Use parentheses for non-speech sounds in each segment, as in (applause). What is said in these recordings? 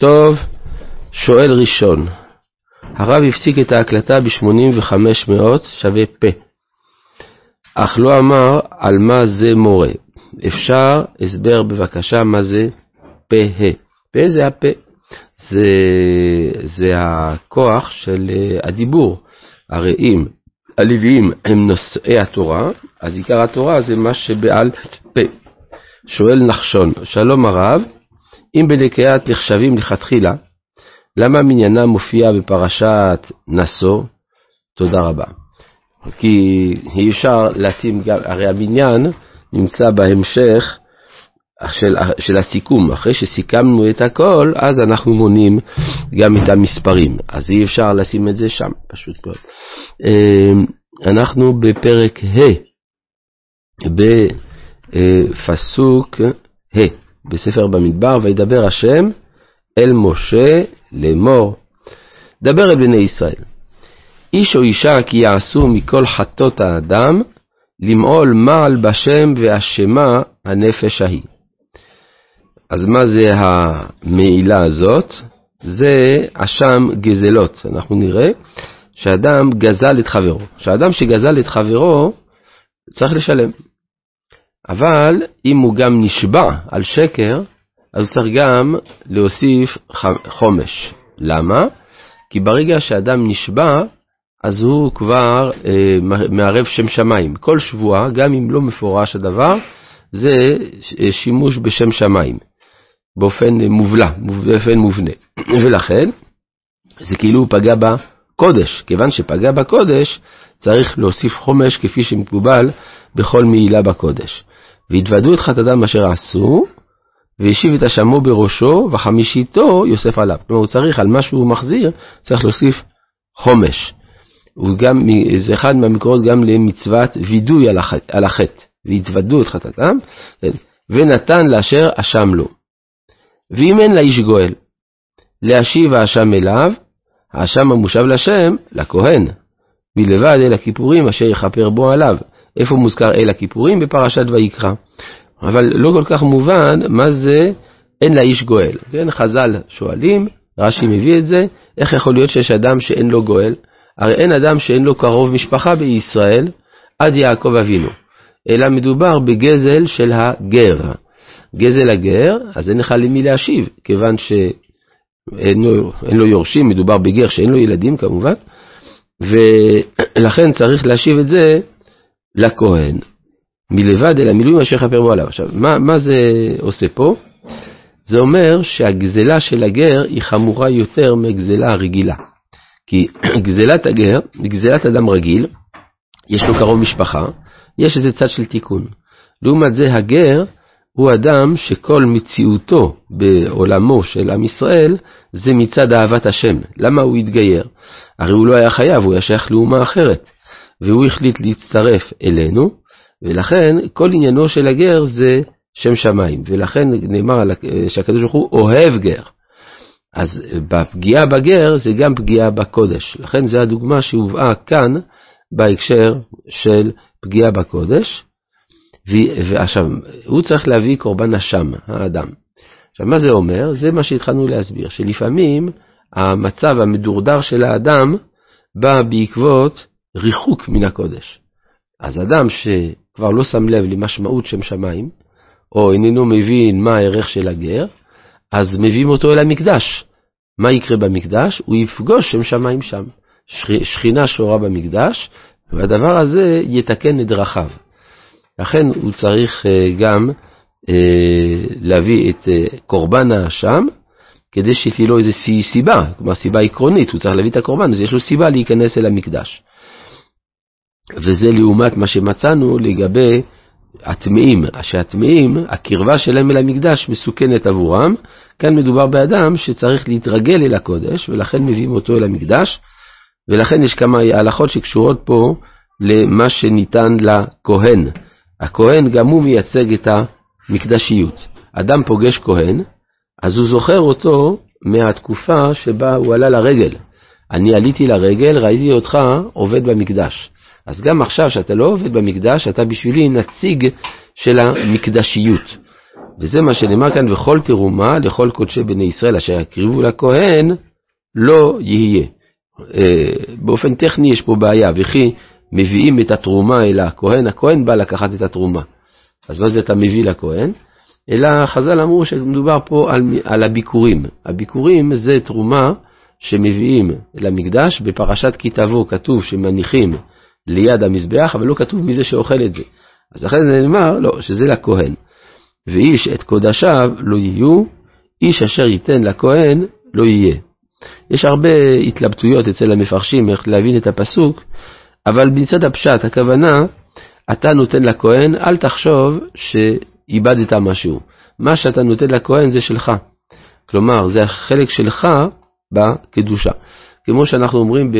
טוב, שואל ראשון, הרב הפסיק את ההקלטה ב-85 מאות שווה פה, אך לא אמר על מה זה מורה. אפשר הסבר בבקשה מה זה פה. פה זה הפה, זה, זה הכוח של אה, הדיבור. הרי אם הלוויים הם נושאי התורה, אז עיקר התורה זה מה שבעל פה. שואל נחשון, שלום הרב, אם בדקיית נחשבים לכתחילה, למה מניינם מופיע בפרשת נשוא? תודה רבה. כי אי אפשר לשים גם, הרי המניין נמצא בהמשך של, של הסיכום. אחרי שסיכמנו את הכל, אז אנחנו מונים גם את המספרים. אז אי אפשר לשים את זה שם, פשוט מאוד. אמ, אנחנו בפרק ה', בפסוק ה', בספר במדבר, וידבר השם אל משה לאמור, דבר אל בני ישראל. איש או אישה כי יעשו מכל חטות האדם, למעול מעל בשם ואשמה הנפש ההיא. אז מה זה המעילה הזאת? זה אשם גזלות. אנחנו נראה שאדם גזל את חברו. שאדם שגזל את חברו צריך לשלם. אבל אם הוא גם נשבע על שקר, אז הוא צריך גם להוסיף חומש. למה? כי ברגע שאדם נשבע, אז הוא כבר אה, מערב שם שמיים. כל שבועה, גם אם לא מפורש הדבר, זה שימוש בשם שמיים, באופן מובלע, באופן מובנה. (clears throat) ולכן, זה כאילו הוא פגע בקודש. כיוון שפגע בקודש, צריך להוסיף חומש כפי שמקובל בכל מעילה בקודש. והתוודו את חטאתם אשר עשו, והשיב את אשמו בראשו, וחמישיתו יוסף עליו. כלומר, הוא צריך, על מה שהוא מחזיר, צריך להוסיף חומש. הוא גם, זה אחד מהמקורות גם למצוות וידוי על החטא, והתוודו את חטאתם, ונתן לאשר אשם לו. ואם אין לאיש גואל, להשיב האשם אליו, האשם המושב לשם, לכהן, מלבד אל הכיפורים אשר יכפר בו עליו. איפה מוזכר אל הכיפורים? בפרשת ויקרא. אבל לא כל כך מובן מה זה אין לאיש גואל. כן, חז"ל שואלים, רש"י מביא את זה, איך יכול להיות שיש אדם שאין לו גואל? הרי אין אדם שאין לו קרוב משפחה בישראל עד יעקב אבינו, אלא מדובר בגזל של הגר. גזל הגר, אז אין לך למי להשיב, כיוון שאין לו, לו יורשים, מדובר בגר שאין לו ילדים כמובן, ולכן צריך להשיב את זה לכהן, מלבד אל המילואים אשר יכפר בו עליו. עכשיו, מה, מה זה עושה פה? זה אומר שהגזלה של הגר היא חמורה יותר מהגזלה הרגילה. כי (clears throat) גזלת הגר, גזלת אדם רגיל, יש לו קרוב משפחה, יש איזה צד של תיקון. לעומת זה, הגר הוא אדם שכל מציאותו בעולמו של עם ישראל זה מצד אהבת השם. למה הוא התגייר? הרי הוא לא היה חייב, הוא היה שייך לאומה אחרת. והוא החליט להצטרף אלינו, ולכן כל עניינו של הגר זה שם שמיים. ולכן נאמר שהקדוש ברוך הוא אוהב גר. אז בפגיעה בגר זה גם פגיעה בקודש. לכן זו הדוגמה שהובאה כאן בהקשר של פגיעה בקודש. ועכשיו, הוא צריך להביא קורבן אשם, האדם. עכשיו, מה זה אומר? זה מה שהתחלנו להסביר, שלפעמים המצב המדורדר של האדם בא בעקבות ריחוק מן הקודש. אז אדם שכבר לא שם לב למשמעות שם שמיים, או איננו מבין מה הערך של הגר, אז מביאים אותו אל המקדש. מה יקרה במקדש? הוא יפגוש שם שמיים שם. שכינה שורה במקדש, והדבר הזה יתקן את דרכיו. לכן הוא צריך אה, גם אה, להביא את אה, קורבן האשם, כדי שתהיה לו איזו סיבה, כלומר סיבה עקרונית, הוא צריך להביא את הקורבן, אז יש לו סיבה להיכנס אל המקדש. וזה לעומת מה שמצאנו לגבי הטמאים, שהטמאים, הקרבה שלהם אל המקדש מסוכנת עבורם. כאן מדובר באדם שצריך להתרגל אל הקודש, ולכן מביאים אותו אל המקדש, ולכן יש כמה הלכות שקשורות פה למה שניתן לכהן. הכהן גם הוא מייצג את המקדשיות. אדם פוגש כהן, אז הוא זוכר אותו מהתקופה שבה הוא עלה לרגל. אני עליתי לרגל, ראיתי אותך עובד במקדש. אז גם עכשיו שאתה לא עובד במקדש, אתה בשבילי נציג של המקדשיות. וזה מה שנאמר כאן, וכל תרומה לכל קודשי בני ישראל אשר יקריבו לכהן, לא יהיה. אה, באופן טכני יש פה בעיה, וכי מביאים את התרומה אל הכהן, הכהן בא לקחת את התרומה. אז מה זה אתה מביא לכהן? אלא חז"ל אמרו שמדובר פה על, על הביקורים. הביקורים זה תרומה שמביאים למקדש, בפרשת כי תבוא כתוב שמניחים ליד המזבח, אבל לא כתוב מי זה שאוכל את זה. אז לכן זה נאמר, לא, שזה לכהן. ואיש את קודשיו לא יהיו, איש אשר ייתן לכהן לא יהיה. יש הרבה התלבטויות אצל המפרשים איך להבין את הפסוק, אבל מצד הפשט, הכוונה, אתה נותן לכהן, אל תחשוב שאיבדת משהו. מה שאתה נותן לכהן זה שלך. כלומר, זה החלק שלך בקדושה. כמו שאנחנו אומרים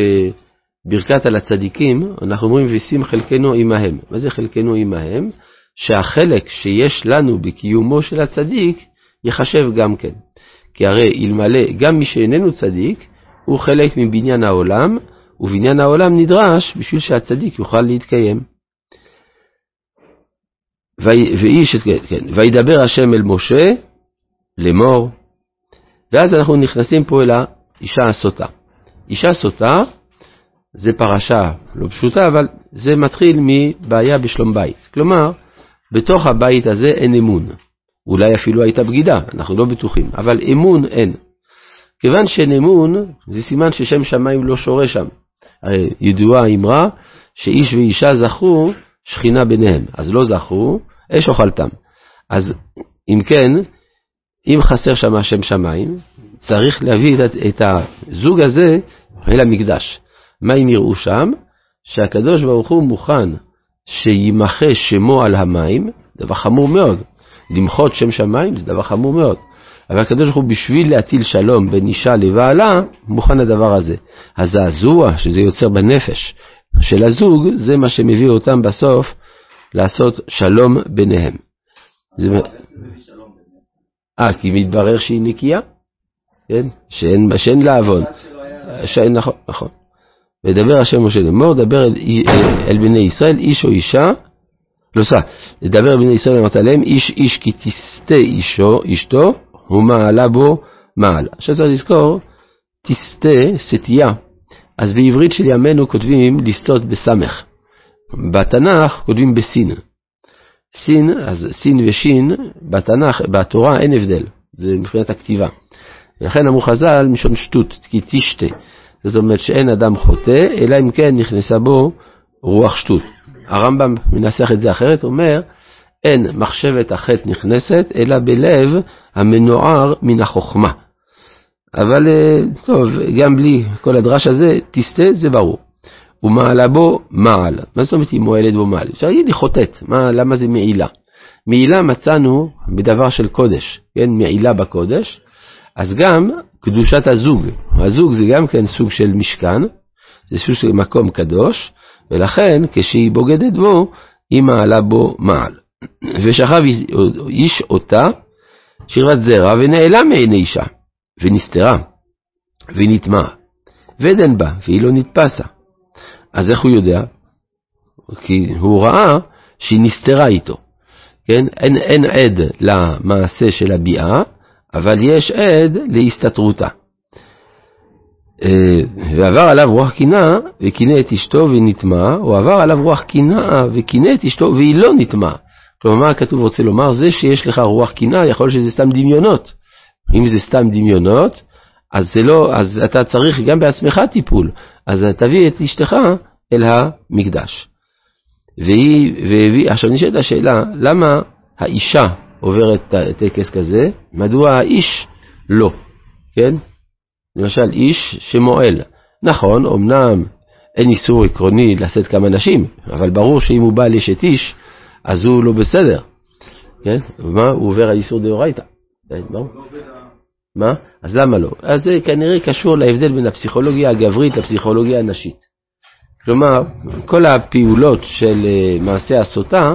בברכת על הצדיקים, אנחנו אומרים וישים חלקנו עמהם. מה זה חלקנו עמהם? שהחלק שיש לנו בקיומו של הצדיק ייחשב גם כן. כי הרי אלמלא גם מי שאיננו צדיק, הוא חלק מבניין העולם, ובניין העולם נדרש בשביל שהצדיק יוכל להתקיים. ואיש, כן, וידבר השם אל משה לאמור, ואז אנחנו נכנסים פה אל האישה הסוטה. אישה סוטה זה פרשה לא פשוטה, אבל זה מתחיל מבעיה בשלום בית. כלומר, בתוך הבית הזה אין אמון. אולי אפילו הייתה בגידה, אנחנו לא בטוחים, אבל אמון אין. כיוון שאין אמון, זה סימן ששם שמיים לא שורה שם. הרי ידועה האמרה שאיש ואישה זכו שכינה ביניהם, אז לא זכו, אש אוכלתם. אז אם כן, אם חסר שם השם שמיים, צריך להביא את הזוג הזה אל המקדש. מה הם יראו שם? שהקדוש ברוך הוא מוכן שימחה שמו על המים, דבר חמור מאוד. למחות שם שמיים זה דבר חמור מאוד. אבל הקדוש ברוך הוא בשביל להטיל שלום בין אישה לבעלה, מוכן לדבר הזה. הזעזוע שזה יוצר בנפש של הזוג, זה מה שמביא אותם בסוף לעשות שלום ביניהם. זה... אה, כי מתברר שהיא נקייה, כן? שאין, שאין לה עוון. שאין, נכון, נכון. ודבר השם משה לאמור, דבר אל, אל בני ישראל, איש או אישה, לא סע, לדבר אל בני ישראל אמרת להם, איש איש כי תסטה אישו, אשתו, ומעלה בו מעל. עכשיו צריך לזכור, תסטה, סטייה. אז בעברית של ימינו כותבים לסטות בסמך. בתנ"ך כותבים בסין. סין, אז סין ושין, בתנ"ך, בתורה אין הבדל, זה מבחינת הכתיבה. ולכן אמרו חז"ל, משון שטות, כי תשתה. זאת אומרת שאין אדם חוטא, אלא אם כן נכנסה בו רוח שטות. הרמב"ם מנסח את זה אחרת, אומר, אין מחשבת החטא נכנסת, אלא בלב המנוער מן החוכמה. אבל אה, טוב, גם בלי כל הדרש הזה, תסטה, זה ברור. ומעלה בו מעל. מה זאת אומרת היא מועלת בו מעל? אפשר להגיד היא חוטאת, מה, למה זה מעילה? מעילה מצאנו בדבר של קודש, כן, מעילה בקודש, אז גם קדושת הזוג, הזוג זה גם כן סוג של משכן, זה סוג של מקום קדוש, ולכן כשהיא בוגדת בו, היא מעלה בו מעל. (clears throat) ושכב איש אותה שכבת זרע ונעלם מעיני אישה, ונסתרה, ונטמעה, ודן בה, והיא לא נתפסה. אז איך הוא יודע? כי הוא ראה שהיא נסתרה איתו. כן? אין, אין עד למעשה של הביאה, אבל יש עד להסתתרותה. אה, ועבר עליו רוח קנאה וקינא את אשתו ונטמע, או עבר עליו רוח קנאה וקינא את אשתו והיא לא נטמע. כלומר, מה הכתוב רוצה לומר? זה שיש לך רוח קנאה, יכול להיות שזה סתם דמיונות. אם זה סתם דמיונות, אז זה לא, אז אתה צריך גם בעצמך טיפול. אז תביא את אשתך אל המקדש. והיא, והביא, עכשיו נשאלת השאלה, למה האישה עוברת טקס כזה, מדוע האיש לא, כן? למשל, איש שמועל. נכון, אמנם אין איסור עקרוני לשאת כמה נשים, אבל ברור שאם הוא בעל אשת איש, אז הוא לא בסדר. כן? מה? הוא עובר על איסור דאורייתא. כן, מה? אז למה לא? אז זה כנראה קשור להבדל בין הפסיכולוגיה הגברית לפסיכולוגיה הנשית. כלומר, כל הפעולות של אה, מעשה הסוטה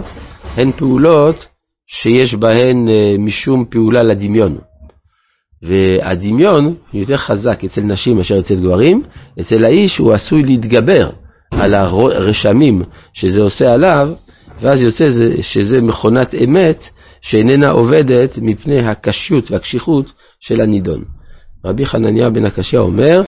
הן פעולות שיש בהן אה, משום פעולה לדמיון. והדמיון יותר חזק אצל נשים מאשר אצל גברים, אצל האיש הוא עשוי להתגבר על הרשמים שזה עושה עליו, ואז יוצא שזה מכונת אמת שאיננה עובדת מפני הקשיות והקשיחות של הנידון. רבי חנניה בן הקשיא אומר,